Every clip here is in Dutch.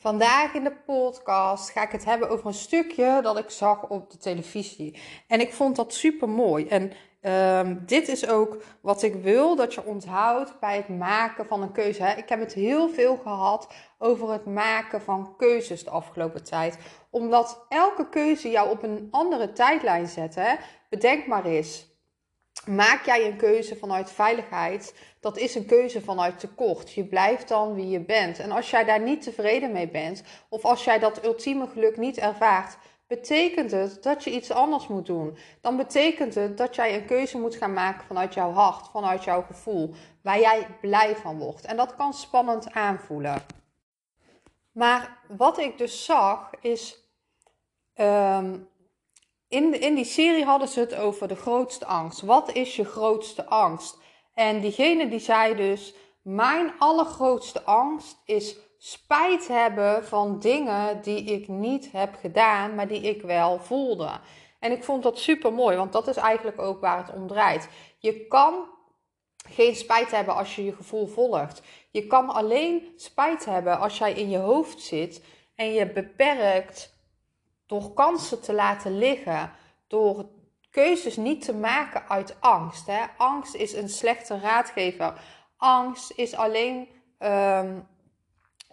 Vandaag in de podcast ga ik het hebben over een stukje dat ik zag op de televisie. En ik vond dat super mooi. En uh, dit is ook wat ik wil dat je onthoudt bij het maken van een keuze. Ik heb het heel veel gehad over het maken van keuzes de afgelopen tijd. Omdat elke keuze jou op een andere tijdlijn zet. Hè. Bedenk maar eens. Maak jij een keuze vanuit veiligheid? Dat is een keuze vanuit tekort. Je blijft dan wie je bent. En als jij daar niet tevreden mee bent, of als jij dat ultieme geluk niet ervaart, betekent het dat je iets anders moet doen. Dan betekent het dat jij een keuze moet gaan maken vanuit jouw hart, vanuit jouw gevoel, waar jij blij van wordt. En dat kan spannend aanvoelen. Maar wat ik dus zag is. Um, in, in die serie hadden ze het over de grootste angst. Wat is je grootste angst? En diegene die zei dus: Mijn allergrootste angst is spijt hebben van dingen die ik niet heb gedaan, maar die ik wel voelde. En ik vond dat super mooi, want dat is eigenlijk ook waar het om draait. Je kan geen spijt hebben als je je gevoel volgt. Je kan alleen spijt hebben als jij in je hoofd zit en je beperkt door kansen te laten liggen, door keuzes niet te maken uit angst. Hè. Angst is een slechte raadgever. Angst is alleen. Um,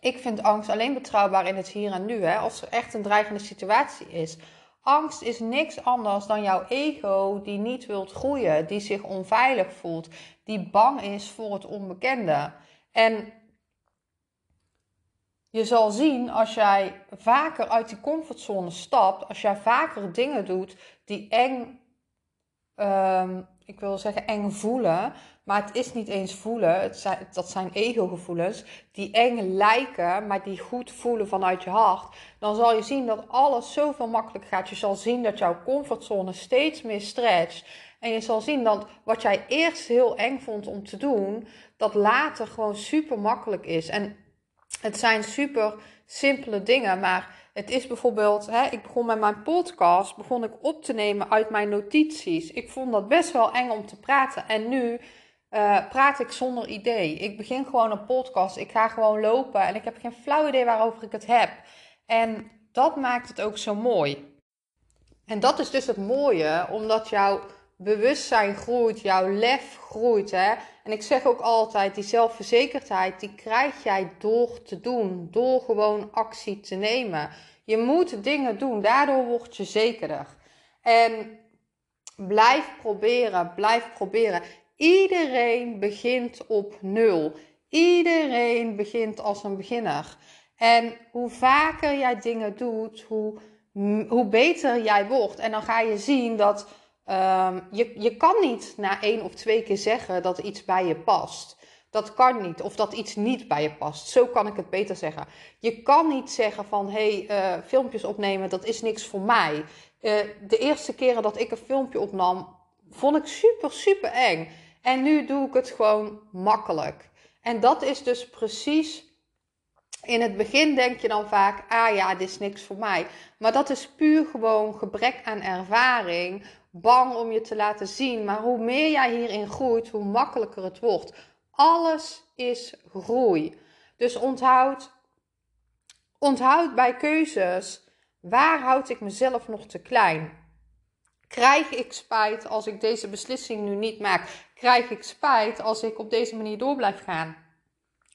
ik vind angst alleen betrouwbaar in het hier en nu. Hè, als er echt een dreigende situatie is. Angst is niks anders dan jouw ego die niet wilt groeien, die zich onveilig voelt, die bang is voor het onbekende. En je zal zien als jij vaker uit die comfortzone stapt, als jij vaker dingen doet die eng, um, ik wil zeggen eng voelen, maar het is niet eens voelen, het zijn, dat zijn ego-gevoelens, die eng lijken, maar die goed voelen vanuit je hart, dan zal je zien dat alles zoveel makkelijker gaat. Je zal zien dat jouw comfortzone steeds meer stretcht. En je zal zien dat wat jij eerst heel eng vond om te doen, dat later gewoon super makkelijk is. En het zijn super simpele dingen, maar het is bijvoorbeeld, hè, ik begon met mijn podcast, begon ik op te nemen uit mijn notities. Ik vond dat best wel eng om te praten en nu uh, praat ik zonder idee. Ik begin gewoon een podcast, ik ga gewoon lopen en ik heb geen flauw idee waarover ik het heb. En dat maakt het ook zo mooi. En dat is dus het mooie, omdat jouw bewustzijn groeit, jouw lef groeit. Hè? En ik zeg ook altijd, die zelfverzekerdheid, die krijg jij door te doen, door gewoon actie te nemen. Je moet dingen doen, daardoor word je zekerder. En blijf proberen, blijf proberen. Iedereen begint op nul. Iedereen begint als een beginner. En hoe vaker jij dingen doet, hoe, hoe beter jij wordt. En dan ga je zien dat Um, je, je kan niet na één of twee keer zeggen dat iets bij je past. Dat kan niet. Of dat iets niet bij je past. Zo kan ik het beter zeggen. Je kan niet zeggen van hé, hey, uh, filmpjes opnemen, dat is niks voor mij. Uh, de eerste keren dat ik een filmpje opnam, vond ik super, super eng. En nu doe ik het gewoon makkelijk. En dat is dus precies. In het begin denk je dan vaak, ah ja, dit is niks voor mij. Maar dat is puur gewoon gebrek aan ervaring bang om je te laten zien. Maar hoe meer jij hierin groeit, hoe makkelijker het wordt. Alles is groei. Dus onthoud, onthoud bij keuzes, waar houd ik mezelf nog te klein? Krijg ik spijt als ik deze beslissing nu niet maak? Krijg ik spijt als ik op deze manier door blijf gaan?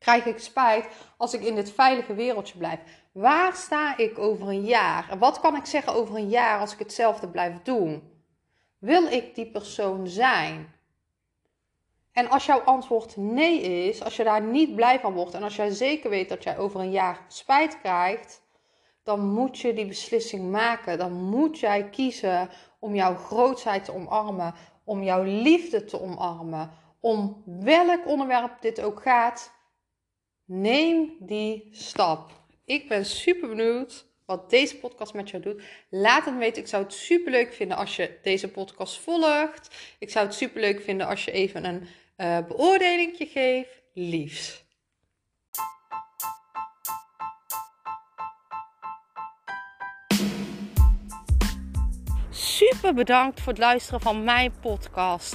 Krijg ik spijt als ik in dit veilige wereldje blijf? Waar sta ik over een jaar? En wat kan ik zeggen over een jaar als ik hetzelfde blijf doen? Wil ik die persoon zijn? En als jouw antwoord nee is, als je daar niet blij van wordt en als jij zeker weet dat jij over een jaar spijt krijgt, dan moet je die beslissing maken. Dan moet jij kiezen om jouw grootheid te omarmen, om jouw liefde te omarmen, om welk onderwerp dit ook gaat, neem die stap. Ik ben super benieuwd wat deze podcast met jou doet. Laat het weten. Ik zou het super leuk vinden als je deze podcast volgt. Ik zou het super leuk vinden als je even een uh, beoordelingje geeft. Liefs. Super bedankt voor het luisteren van mijn podcast.